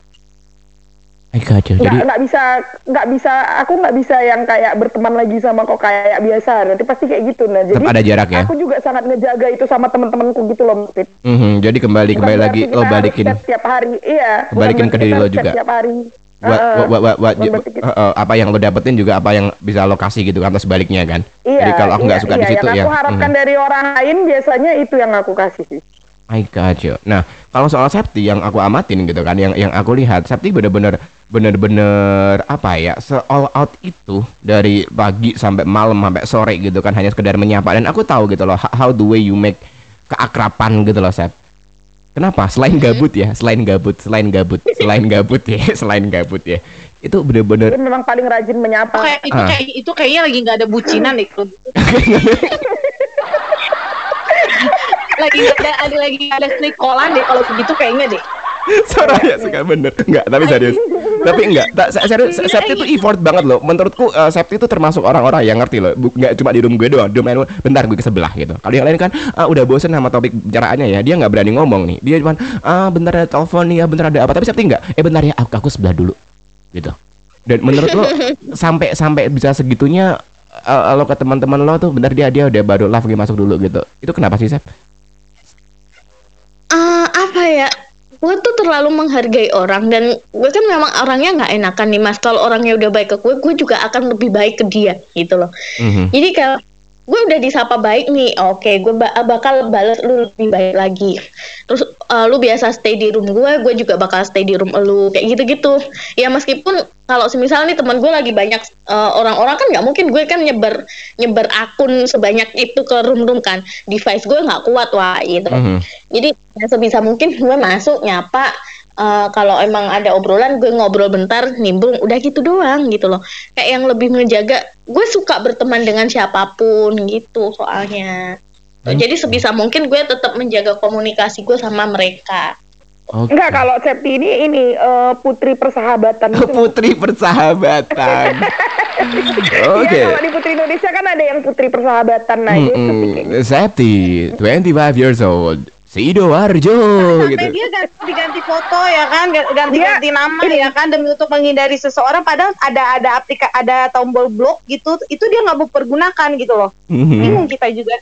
I got you. nggak Jadi nggak bisa nggak bisa aku nggak bisa yang kayak berteman lagi sama kok kayak biasa nanti pasti kayak gitu nah jadi ada jarak ya. aku juga sangat ngejaga itu sama teman-temanku gitu loh Pit. Mhm, jadi kembali Bukan kembali berarti lagi lo harus balikin chat tiap hari iya bukan Balikin ke diri lo juga. tiap hari buat Heeh. buat buat, buat- kita- eh, eh, apa yang lo dapetin juga apa yang bisa lo kasih gitu kan atau sebaliknya kan. iya, jadi kalau aku nggak iya, suka iya, di situ yang ya. aku harapkan mhm. dari orang lain biasanya itu yang aku kasih sih I got you. Nah, kalau soal Septi yang aku amatin gitu kan, yang yang aku lihat Septi bener-bener bener-bener apa ya, se all out itu dari pagi sampai malam sampai sore gitu kan hanya sekedar menyapa dan aku tahu gitu loh how, how the way you make keakrapan gitu loh Sep. Kenapa? Selain gabut ya, selain gabut, selain gabut, [LAUGHS] selain gabut ya, [LAUGHS] selain gabut ya. Itu bener-bener dia memang paling rajin menyapa kayak itu Ah. kayak itu kayaknya lagi nggak ada bucinan gitu. [LAUGHS] lagi nggak ada ada lagi nggak ada selikolan deh kalau begitu kayaknya deh Soraya suka bener Enggak, tapi serius Tapi enggak, tak, se- serius se- Septi itu effort banget loh. Menurutku eh, Septi itu termasuk orang-orang yang ngerti loh. Enggak cuma di room gue doang Di room lain, bentar gue ke sebelah gitu. Kalau yang lain kan ah, udah bosen sama topik bicaraannya ya. Dia nggak berani ngomong nih. Dia cuma ah bentar ada telepon nih ya bentar ada apa. Tapi Septi enggak. Eh bentar ya aku, aku sebelah dulu. Gitu. Dan menurut lo [LAUGHS] Sampai sampai bisa segitunya eh, lo ke teman-teman lo tuh bentar dia dia udah baru live lagi masuk dulu gitu. Itu kenapa sih Sep? Eh, apa ya gue tuh terlalu menghargai orang dan gue kan memang orangnya nggak enakan nih mas kalau orangnya udah baik ke gue gue juga akan lebih baik ke dia gitu loh Mhm. jadi kalau gue udah disapa baik nih. Oke gue ba- bakal balas lu lebih baik lagi. Terus eh, lu biasa stay di room gue gue juga bakal stay di room lu kayak gitu gitu ya meskipun kalau semisal nih teman gue lagi banyak eh, orang-orang kan nggak mungkin gue kan nyebar nyebar akun sebanyak itu ke room-room kan. Device gue nggak kuat wah gitu. Mhm. jadi ya sebisa mungkin gue masuk nyapa eh, kalau emang ada obrolan gue ngobrol bentar nimbrung udah gitu doang gitu loh kayak yang lebih menjaga gue suka berteman dengan siapa pun gitu soalnya jadi sebisa mungkin gue tetap menjaga komunikasi gue sama mereka Oke. Enggak kalau Septi ini ini eh, putri persahabatan [LAUGHS] gitu. Putri persahabatan. [LAUGHS] Oke. Iya, kalau di Putri Indonesia kan ada yang putri persahabatan nah itu kayak Mm-mm. Septi, 25 years old. Sidoarjo Sampai gitu. dia ganti-ganti foto ya kan, ga- ganti-ganti nama ya kan demi untuk menghindari seseorang. Padahal ada ada aplika ada tombol blok gitu, itu dia nggak mau pergunakan gitu loh. Mhm. Bingung kita juga.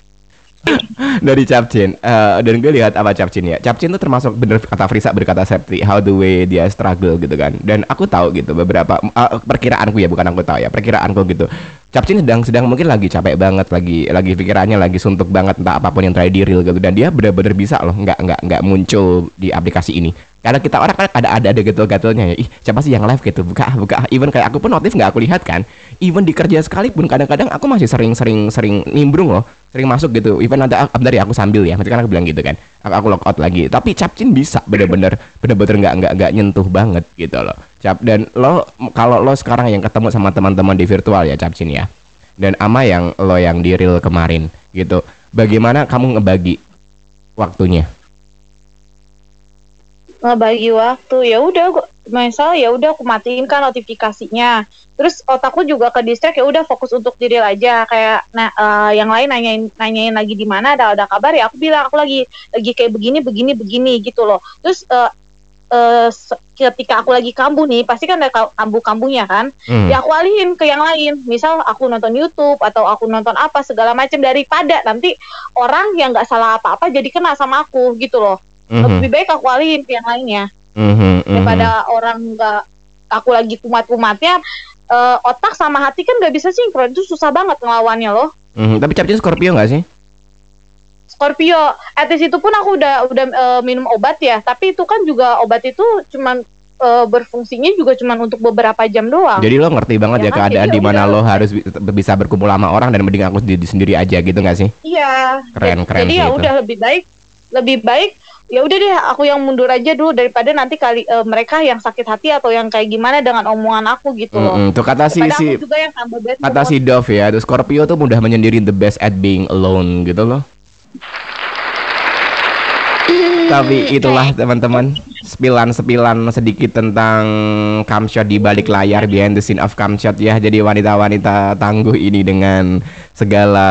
Dari Capcin eh, dan gue lihat apa Capcin ya. Capcin tuh termasuk bener kata Frisa berkata Septi, how the way dia struggle gitu kan. Dan aku tahu gitu beberapa eh, perkiraanku ya, bukan aku tahu ya, perkiraanku gitu. Capcin sedang sedang mungkin lagi capek banget, lagi lagi pikirannya lagi suntuk banget entah apa pun yang terakhir di real gitu dan dia bener-bener bisa loh nggak nggak nggak muncul di aplikasi ini. Karena kita orang kan ada ada ada gatel-gatelnya ya. Ih, siapa sih yang live gitu? Buka buka. Even kayak aku pun notif nggak aku lihat kan. Even di kerja sekalipun kadang-kadang aku masih sering-sering sering nimbrung loh sering masuk gitu. Even ah, bentar ya aku sambil ya nanti kan aku bilang gitu kan. Aku, aku log out lagi. Tapi Capcin bisa bener-bener bener-bener nggak nggak nggak nyentuh banget gitu loh. Cap dan lo kalau lo sekarang yang ketemu sama teman-teman di virtual ya Capcin ya. Dan ama yang lo yang di real kemarin gitu. Bagaimana kamu ngebagi waktunya? Ngebagi waktu ya udah misal ya udah aku matiin kan notifikasinya. Terus otakku juga ke distract ya udah fokus untuk diri aja. Kayak nah eh, yang lain nanyain nanyain lagi di mana ada ada kabar ya aku bilang aku lagi lagi kayak begini begini begini gitu loh. Terus eh, se- ketika aku lagi kambuh nih pasti kan ada ka- kambuh-kambuhnya kan? Hmm. ya aku alihin ke yang lain. Misal aku nonton YouTube atau aku nonton apa segala macam daripada nanti orang yang nggak salah apa-apa jadi kena sama aku gitu loh. Mhm, lebih baik aku alihin ke yang lainnya mhm, mhm. daripada orang nggak aku lagi kumat-kumatnya eh, otak sama hati kan nggak bisa sinkron. Itu susah banget ngelawannya loh. Mhm, tapi Capcin Scorpio nggak sih? Scorpio at least itu pun aku udah udah eh, minum obat ya. Tapi itu kan juga obat itu cuman eh, berfungsinya juga cuman untuk beberapa jam doang. Jadi lo ngerti banget ya, Ya kan, keadaan jadi di mana lo harus bi- bisa berkumpul sama orang dan mending aku sendiri, sendiri aja gitu nggak sih? iya. Keren, Jadi- keren jadi ya udah lebih baik lebih baik ya udah deh aku yang mundur aja dulu daripada nanti kali eh, mereka yang sakit hati atau yang kayak gimana dengan omongan aku gitu loh Mm-mm, tuh kata si si juga yang bad kata si Dove ya, tuh Scorpio tuh mudah menyendiri the best at being alone gitu loh. Tapi itulah teman-teman sepilan-sepilan sedikit tentang Kamshot di balik layar behind the scene of Kamshot ya. Jadi wanita-wanita tangguh ini dengan segala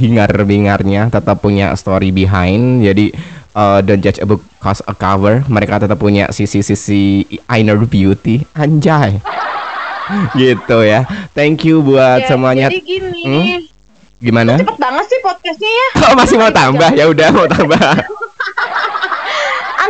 hingar-bingarnya tetap punya story behind. Jadi uh, don't judge a book cause a cover. Mereka tetap punya sisi-sisi inner beauty. Anjay. [LAUGHS] gitu ya. Thank you buat Ya, semuanya. jadi gini Hmm? Gimana? cepet banget sih podcastnya ya [LAUGHS] Oh, masih mau tambah? Ya udah mau tambah.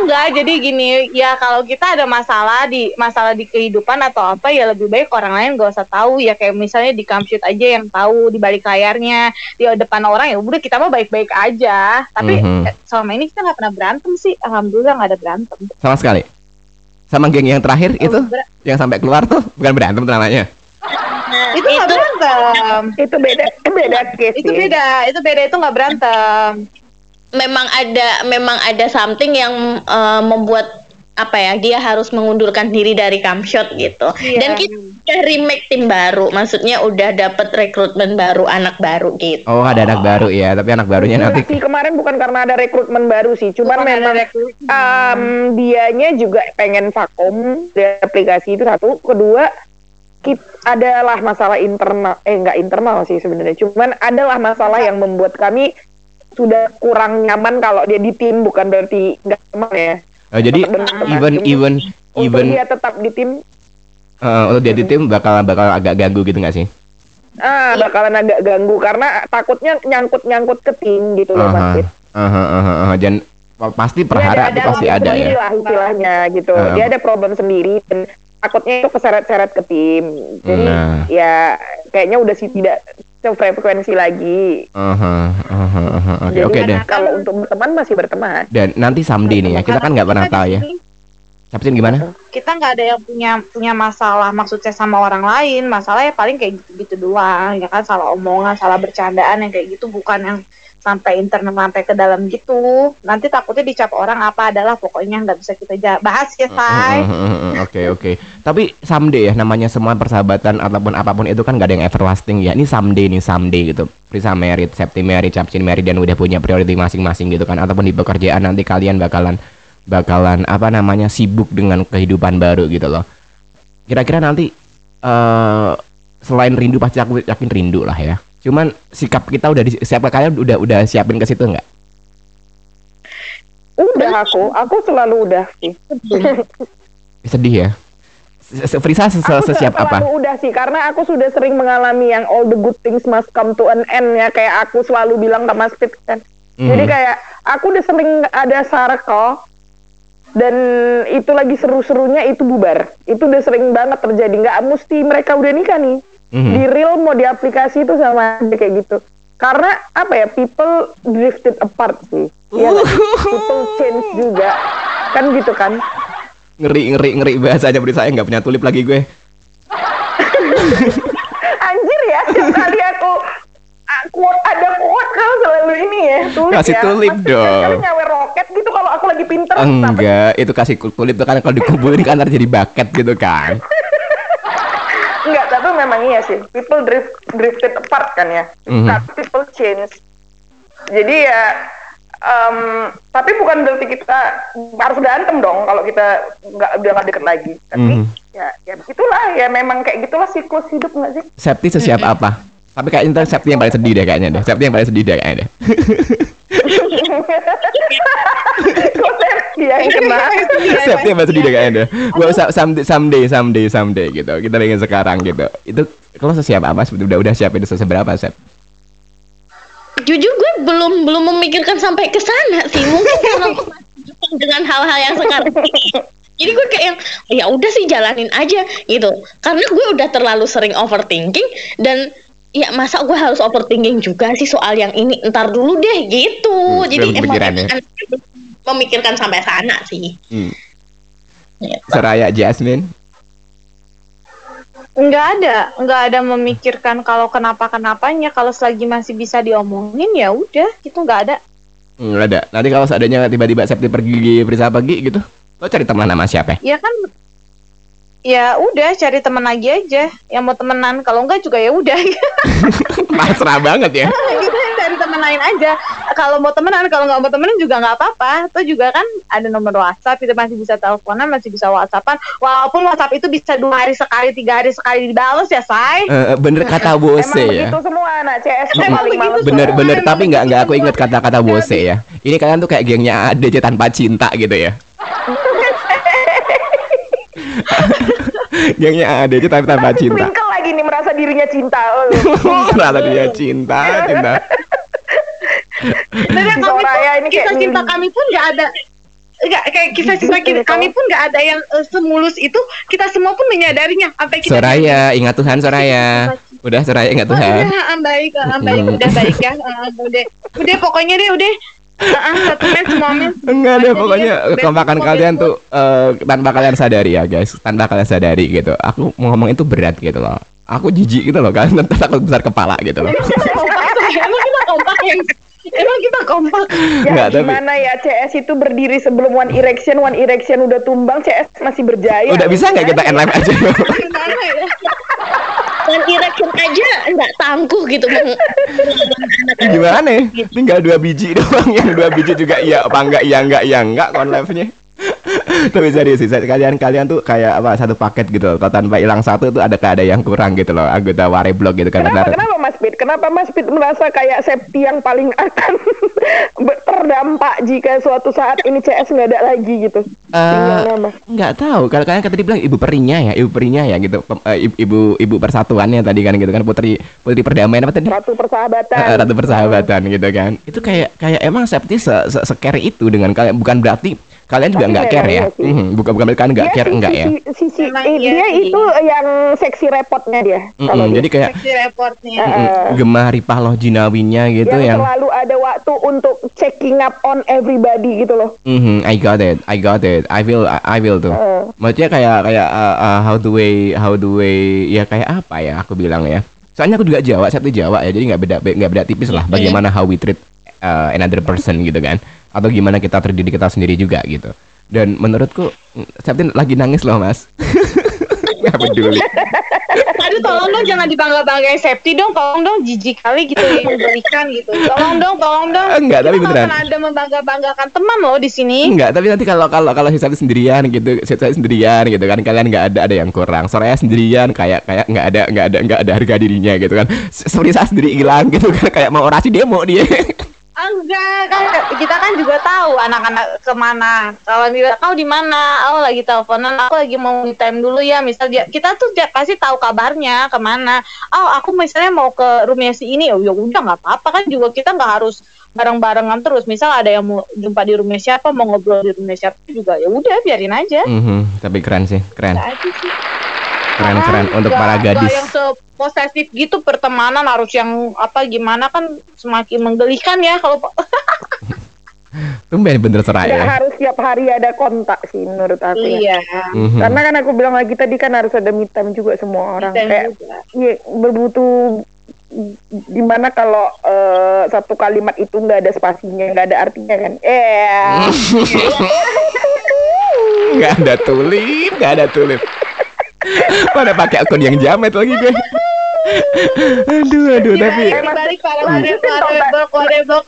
Enggak jadi gini ya kalau kita ada masalah di masalah di kehidupan atau apa ya lebih baik orang lain gak usah tahu. Ya kayak misalnya di Kamshoot aja yang tahu di balik layarnya di depan orang ya udah kita mah baik-baik aja. Tapi Mhm. eh, selama ini kita nggak pernah berantem sih. Alhamdulillah nggak ada berantem. Sama sekali. Sama geng yang terakhir itu ber- yang sampai keluar tuh bukan berantem tuh namanya. [LAUGHS] itu nggak berantem. itu beda beda case itu beda itu beda itu nggak berantem memang ada memang ada something yang eh, membuat apa ya dia harus mengundurkan diri dari Kamshot gitu. Iya. dan kita udah remake tim baru maksudnya udah dapet rekrutmen baru anak baru gitu. Oh ada anak baru ya, tapi anak barunya nanti. Enggak sih kemarin bukan karena ada rekrutmen baru sih, cuman Bukan ada memang um, dianya juga pengen vakum di aplikasi itu satu, kedua adalah masalah internal, eh nggak internal sih sebenarnya, cuman adalah masalah yang membuat kami sudah kurang nyaman kalau dia di tim, bukan berarti nggak teman ya. Oh, jadi even even Untuk even dia tetap di tim, eh, untuk dia di tim bakal bakal agak ganggu gitu nggak sih? ah bakalan agak ganggu karena takutnya nyangkut-nyangkut ke tim gitu loh Mas Aha, Fit. aha, aha, aha. Dan pasti itu pasti ada ya. lah istilahnya gitu. Ah. Dia ada problem sendiri dan takutnya itu keseret-seret ke tim. Jadi Nah. ya kayaknya udah sih tidak sefrekuensi lagi. Oke oke deh. kalau untuk berteman masih berteman. Dan nanti someday nih ya, kita kan nggak pernah tahu ya. Captain gimana? kita nggak ada yang punya punya masalah maksudnya sama orang lain masalah ya paling kayak gitu gitu doang ya kan salah omongan salah bercandaan yang kayak gitu bukan yang sampai internal sampai ke dalam gitu nanti takutnya dicap orang apa adalah pokoknya nggak bisa kita bahas ya say. Oke oke. Tapi someday ya namanya semua persahabatan ataupun apa pun itu kan gak ada yang everlasting ya. Ini someday nih someday gitu. Prisa merit, Septi merit, Capcin merit dan udah punya priority masing-masing gitu kan. Ataupun di pekerjaan nanti kalian bakalan bakalan apa namanya sibuk dengan kehidupan baru gitu loh. Kira-kira nanti eh selain rindu pasti aku yakin rindu lah ya. Cuman sikap kita udah siapa kalian udah udah siapin ke situ nggak? Udah aku, aku selalu udah sih. [LAUGHS] Sedih ya. Frisa se- se- Aku sesiap apa? selalu udah sih karena aku sudah sering mengalami yang all the good things must come to an end ya kayak aku selalu bilang ke Mas Fit kan. Jadi Mhm. kayak aku udah sering ada circle dan itu lagi seru-serunya itu bubar. Itu udah sering banget terjadi. Nggak mesti mereka udah nikah nih. Mhm. Di real mau di aplikasi itu sama aja kayak gitu. Karena apa ya people drifted apart sih. Nggak sih? [LAUGHS] people change juga. Kan gitu kan. ngeri ngeri ngeri bahasanya beri saya nggak punya tulip lagi gue [LAUGHS] Anjir ya, kali aku aku ada quote kalau selalu ini ya tulip Kasih ya. tulip Pasti dong. nyawer roket gitu aku lagi pinter enggak itu kasih tulip tuh kan kalau dikumpulin kan ntar jadi bucket gitu kan [LAUGHS] Enggak, tapi memang iya sih. People drift drifted apart kan ya. Mhm. Tapi people change. Jadi ya em, tapi bukan berarti kita harus berantem dong kalau kita nggak udah nggak deket lagi. Tapi Mhm. ya ya begitulah ya memang kayak gitulah siklus hidup nggak sih? Septi sesiap apa tapi kayaknya ntar Septi yang paling sedih deh kayaknya deh. Septi yang paling sedih deh kayaknya deh. Dia yang kena? Septi yang paling sedih deh kayaknya deh. Gua someday someday someday someday gitu. Kita ingin sekarang gitu. Itu kalau sesiap apa? Udah udah siapin seberapa Sep? Jujur gue belum belum memikirkan sampai ke sana sih. Mungkin karena aku masih dengan hal-hal yang sekarang jadi gue kayak yang ya udah sih jalanin aja gitu. Karena gue udah terlalu sering overthinking dan ya masa gue harus overthinking juga sih soal yang ini? Ntar dulu deh gitu. Hmm, jadi emang ya? anaknya belum memikirkan sampai sana sih. Hmm. Gitu. Soraya Jasmine nggak ada. Nggak ada memikirkan kalau kenapa kenapanya kalau selagi masih bisa diomongin ya udah. Itu nggak ada. Hmm, nggak ada. Nanti kalau seandainya tiba-tiba Septi pergi Frisa pergi gitu. Lo cari teman sama siapa? Ya kan ya udah cari teman lagi aja. Yang mau temenan kalau enggak juga ya udah. [LAUGHS] Pasrah banget ya. [LAUGHS] Gitu cari teman lain aja. Kalau mau temenan kalau nggak mau temenan juga nggak apa-apa. Itu juga kan ada nomor WhatsApp itu masih bisa teleponan masih bisa WhatsAppan. Walaupun WhatsApp itu bisa dua hari sekali tiga hari sekali dibalas ya say. Eh, bener [LAUGHS] kata Emang Bose ya. begitu semua anak CS Emang paling bener semua, bener emang tapi nggak nggak aku semua. kata-kata Bose ya. Ini kalian tuh kayak gengnya ada aja tanpa cinta gitu ya gengnya ada aja tapi tanpa Tapi cinta. twinkle lagi nih merasa dirinya cinta. Oh. Ternyata [LAUGHS] dia cinta cinta. Dan yang kami pun, Soraya ini kayak kisah cinta mimpi. kami pun nggak ada. Enggak, kayak kisah cinta kita, kami pun nggak ada yang eh, semulus itu. Kita semua pun menyadarinya sampai kita Soraya ingat Tuhan Soraya. Udah Soraya ingat Oh, Tuhan. udah, ah, baik, ah, baik, Hmm. udah baik ya, ah, udah, udah pokoknya deh, udah, Ah, ah, satu match semua match. [LAUGHS] Enggak deh pokoknya kekompakan mau kalian tuh eh, tanpa kalian sadari ya guys tanpa kalian sadari gitu aku mau ngomong itu berat gitu loh aku jijik gitu loh kan [LAUGHS] nanti aku besar kepala gitu loh emang kita kompak yang Emang kita kompak. Ya Nggak, tapi- gimana ya CS itu berdiri sebelum One Erection, One Erection udah tumbang, CS masih berjaya. Udah bisa nggak kita end live aja? Dan erection aja nggak tangguh gitu bang. Gimana ya? Tinggal dua biji doang yang dua biji juga iya apa enggak iya enggak iya enggak kon live-nya. Tapi serius sih, kalian kalian tuh kayak apa satu paket gitu loh. Kalau tanpa hilang satu tuh ada ada yang kurang gitu loh. Anggota Ware Blog gitu kan. Kenapa, Benar. kenapa? Kenapa Mas Pit merasa kayak Septi yang paling akan [LAUGHS] terdampak jika suatu saat ini CS nggak ada lagi gitu? Nama. nggak tahu kalau kalian tadi bilang ibu perinya ya ibu perinya ya gitu eh, ibu ibu, persatuannya tadi kan gitu kan putri putri perdamaian apa tadi Ratu persahabatan. Eh, ratu persahabatan gitu kan itu kayak kayak emang Septi se, se, care itu dengan kalian bukan berarti kalian juga nggak care ya memang iya sih. Mhm, bukan bukan kalian nggak Dia care enggak ya sisi- eh, iya dia itu yang seksi repotnya dia. Jadi kayak Seksi reportnya. mm, gemah ripah loh jinawinya gitu yang, yang, selalu ada waktu untuk checking up on everybody gitu loh. Mhm, I got it, I got it, I will, I, I will tuh. Maksudnya kayak kayak uh, uh, how do we, how do we, ya kayak apa ya aku bilang ya. Soalnya aku juga Jawa, saya tuh Jawa ya, jadi nggak beda nggak beda tipis lah. Bagaimana how we treat uh, another person gitu kan, atau gimana kita diri kita sendiri juga gitu. Dan menurutku, Septin lagi nangis loh mas. [LAUGHS] Nggak peduli. Aduh tolong dong jangan dibangga-banggain Septi dong, tolong dong jijik kali gitu ya, memberikan gitu. Tolong dong, tolong dong. Enggak, tapi beneran. ada membangga-banggakan teman loh di sini. Enggak, tapi nanti kalau kalau kalau si Septi sendirian gitu, si Septi sendirian gitu kan, kalian nggak ada ada yang kurang. Soraya sendirian kayak kayak nggak ada nggak ada nggak ada harga dirinya gitu kan. Seperti saya sendiri hilang gitu kan, kayak mau orasi demo dia. [LAUGHS] Enggak, kan kita kan juga tahu anak-anak ke mana. Kalau dia kau di mana? Oh lagi teleponan, aku lagi mau me time dulu ya. Misal dia, kita tuh dia pasti tahu kabarnya ke mana. Oh aku misalnya mau ke rumahnya si ini, oh ya udah nggak apa-apa kan juga kita nggak harus bareng-barengan terus. Misal ada yang mau jumpa di rumah siapa, mau ngobrol di rumah siapa juga, ya udah biarin aja. Mhm, tapi keren sih, keren, Udah aja sih. Keren keren untuk para gadis. yang seposesif gitu pertemanan harus yang apa gimana kan semakin menggelikan ya kalau [LAUGHS] Tumben bener Nggak Soraya. harus tiap hari ada kontak sih menurut aku. ya. iya. Mhm. Karena kan aku bilang lagi tadi kan harus ada me time juga semua orang. Kayak iya, berbutuh gimana kalau eh, satu kalimat itu nggak ada spasinya, nggak ada artinya kan? Eh, [LAUGHS] Nggak ada tulip, nggak ada tulip. Pada pakai akun yang jamet lagi gue. aduh, aduh, tapi balik para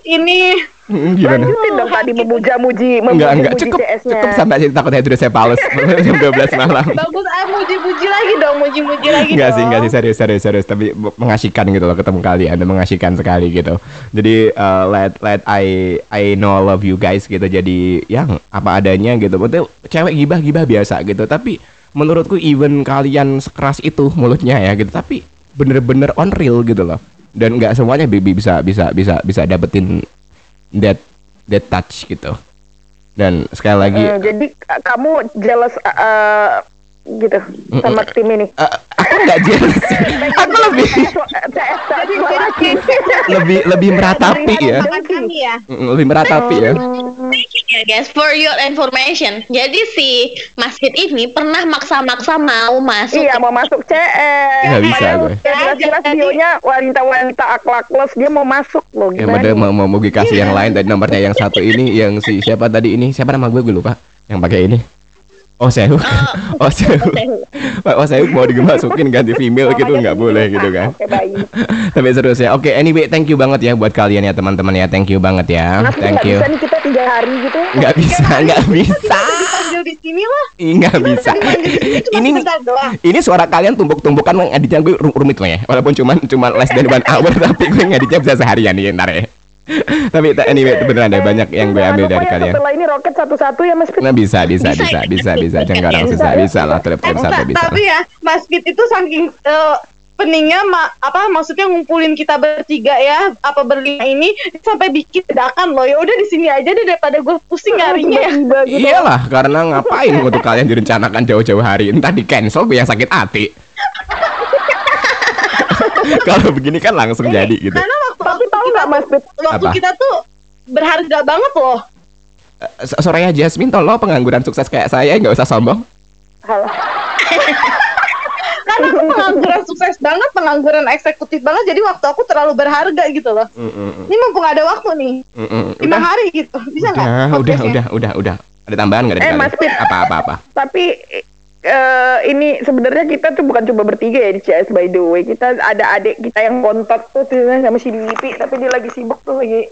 ini Mm, gimana? lanjutin dong tadi memuja-muji, Enggak, enggak, memuji-muji cukup, CS-nya. cukup sampai situ takut hidrosepalus jam 12 malam. bagus ah muji-muji lagi dong muji-muji lagi Enggak sih, enggak sih serius, serius, serius. Tapi mengasihkan gitu loh ketemu kalian, dan mengasihkan sekali gitu. Jadi uh, let let I I know love you guys gitu. Jadi yang apa adanya gitu. Betul cewek gibah gibah biasa gitu. Tapi menurutku even kalian sekeras itu mulutnya ya gitu. Tapi bener-bener on real gitu loh. Dan nggak semuanya bibi bisa bisa bisa bisa dapetin that that touch gitu. Dan sekali lagi Hmm, jadi kamu jealous eh, gitu sama tim ini. eh, aku nggak jealous. [LAUGHS] aku lebih lebih lebih meratapi ya. Ya lebih meratapi ya. Ya guys, for your information. Jadi si Mas Fit ini pernah maksa-maksa mau masuk. Iya mau masuk CS. Nggak bisa Padahal gue. Jelas-jelas bionya wanita-wanita akhlakles dia mau masuk loh. Ya Gimana? padahal mau mau mau gue kasih yang lain tadi nomornya yang satu ini yang si siapa tadi ini siapa nama gue gue lupa yang pakai ini. Oh Sehu, [LAUGHS] oh Sehu, Pak Oh Sehu mau dimasukin ganti female gitu nggak boleh gitu kan. Oke baik. [LAUGHS] Tapi serius ya. Oke, anyway, thank you banget ya buat kalian ya teman-teman ya. Thank you banget ya. Thank nggak you. bisa nih kita tiga hari gitu. Nggak bisa, nggak bisa. dipanggil di sini lah Nggak bisa. cuma Ini ini suara kalian tumpuk-tumpukan ngeditnya gue ru- rumit loh ya. Walaupun cuman cuma less than one hour [LAUGHS] tapi gue ngeditnya bisa seharian nih ntar ya. Tapi ta- anyway itu beneran deh banyak yang gue ambil dari kalian. Setelah ini roket satu-satu ya Mas Fit. Nah bisa bisa bisa bisa bisa jangan orang susah bisa lah tulip satu bisa. tapi ya Mas Fit itu saking eh, peningnya ma- apa maksudnya ngumpulin kita bertiga ya apa berlima ini sampai bikin ledakan loh ya udah di sini aja deh daripada gue pusing nyarinya ya gitu. Iyalah karena ngapain untuk kalian direncanakan jauh-jauh hari entah di cancel gue yang sakit hati. [LAUGHS] Kalau begini kan langsung jadi gitu. karena waktu nggak Mas Fit? waktu Apa? kita tuh berharga banget loh Eh, Soraya Jasmine tolong pengangguran sukses kayak saya nggak usah sombong. [LAUGHS] Karena aku pengangguran sukses banget, pengangguran eksekutif banget, jadi waktu aku terlalu berharga gitu loh. Mm-mm. Ini mumpung ada waktu nih, Mm-mm. lima Udah, hari gitu, bisa nggak? udah, udah, udah, udah, udah. Ada tambahan nggak Eh? Mas Pit. Apa, apa, apa? Tapi eh, ini sebenarnya kita tuh bukan cuma bertiga ya di CS by the way. Kita ada adik kita yang kontak tuh tuh sama si Dipi, tapi dia lagi sibuk tuh lagi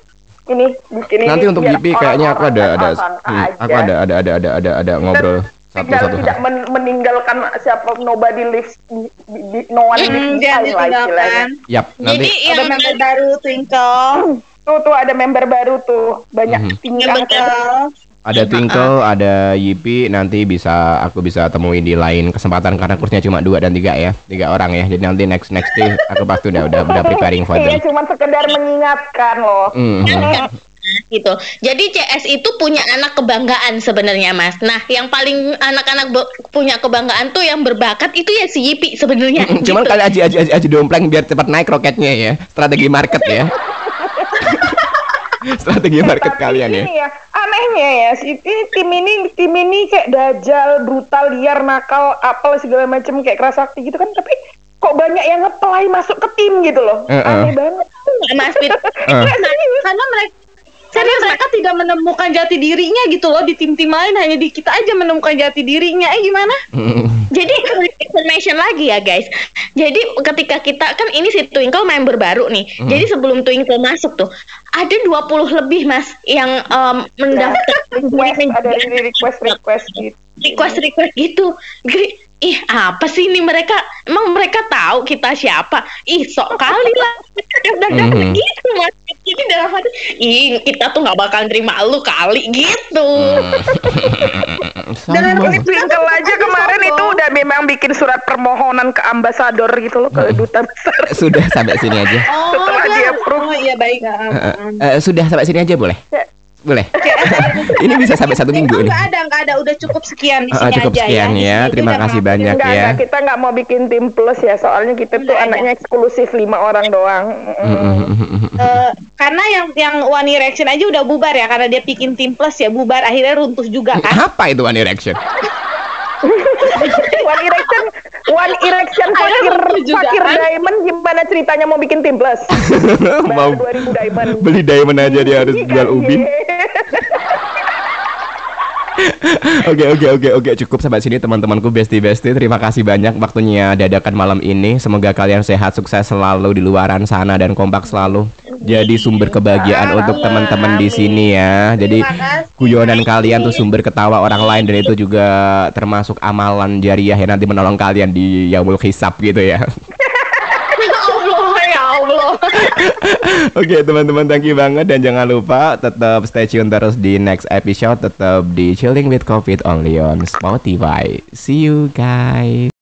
ini bikin Nanti ini untuk Gipi kayaknya aku ada, ada, hmm, aku ada, ada, ada, ada, ada, ada ngobrol satu, tidak satu tidak men- meninggalkan siapa nobody lives di, di, di- no one Mm, lives istilahnya. ditinggalkan. Yap, Jadi nanti yang Ada member baru Twinkle, Tuh tuh ada member baru tuh banyak tingkah yang betul. Ada Twinkle, ada Yipi, nanti bisa aku bisa temuin di lain kesempatan karena kursnya cuma dua dan tiga ya, tiga orang ya. Jadi nanti next next day aku pasti udah udah udah preparing for them. cuma sekedar mengingatkan loh. Mhm. [LAUGHS] gitu. Jadi CS itu punya anak kebanggaan sebenarnya, Mas. Nah, yang paling anak-anak punya kebanggaan tuh yang berbakat itu ya si Yipi sebenarnya. Cuman gitu. kali aja aja aja, aja dompleng biar cepat naik roketnya ya. Strategi market ya. [LAUGHS] [LAUGHS] Strategi market Tapi kalian ya. ini ya anehnya ya si ini tim ini tim ini kayak dajal brutal liar nakal apel segala macam kayak kerasakti gitu kan tapi kok banyak yang ngeplay masuk ke tim gitu loh Eh, eh. aneh banget Mas Pit. Eh. Karena mereka karena mereka tidak menemukan jati dirinya gitu loh di tim-tim lain hanya di kita aja menemukan jati dirinya eh gimana. [LAUGHS] Jadi information lagi ya guys. Jadi ketika kita kan ini si Twinkle member baru nih. Hmm. Jadi sebelum Twinkle masuk tuh ada 20 lebih Mas yang em, mendaftar request [LAUGHS] ada request request gitu request request gitu. Gri- Ih apa sih ini mereka emang mereka tahu kita siapa? Ih sok kali lah [LAUGHS] udah dapet Mhm. gitu mas. Jadi dalam hati, ih kita tuh nggak bakal terima lu kali gitu. [LAUGHS] Sama. ini Twinkle aja kemarin itu udah memang bikin surat permohonan ke ambasador gitu loh ke duta besar Sudah sampai sini aja. Setelah iya. dia approve. oh iya baik Eh, ah. eh, sudah sampai sini aja boleh? Ya. Boleh. [LAUGHS] ini bisa sampai satu minggu ini. Nggak ada, nggak ada, udah cukup sekian di Ah, sini cukup aja sekian Di ya. sini Terima kasih maaf. banyak Enggak, ya. enggak, kita nggak mau bikin tim plus ya soalnya kita tuh Enggak, anaknya eksklusif lima orang doang Mm. Eh, karena yang yang One Direction aja udah bubar ya karena dia bikin tim plus ya bubar akhirnya runtuh juga kan. Apa itu One Direction? [LAUGHS] One Erection, One Erection Ada Fakir, Fakir? Diamond gimana ceritanya mau bikin tim plus? [LAUGHS] Mau Bayar 2000 diamond. beli diamond aja dia harus jual ubin. [LAUGHS] Oke oke oke oke. Cukup sampai sini teman-temanku. Bestie bestie terima kasih banyak waktunya dadakan malam ini. Semoga kalian sehat sukses selalu di luaran sana dan kompak selalu jadi sumber kebahagiaan untuk teman-teman di sini ya. Jadi guyonan kalian tuh sumber ketawa orang lain dan itu juga termasuk amalan jariah yang nanti menolong kalian di yaumul hisab gitu ya [LAUGHS] Oke teman-teman thank you banget dan jangan lupa tetap stay tune terus di next episode tetap di Chilling with Covid only on Spotify. See you guys.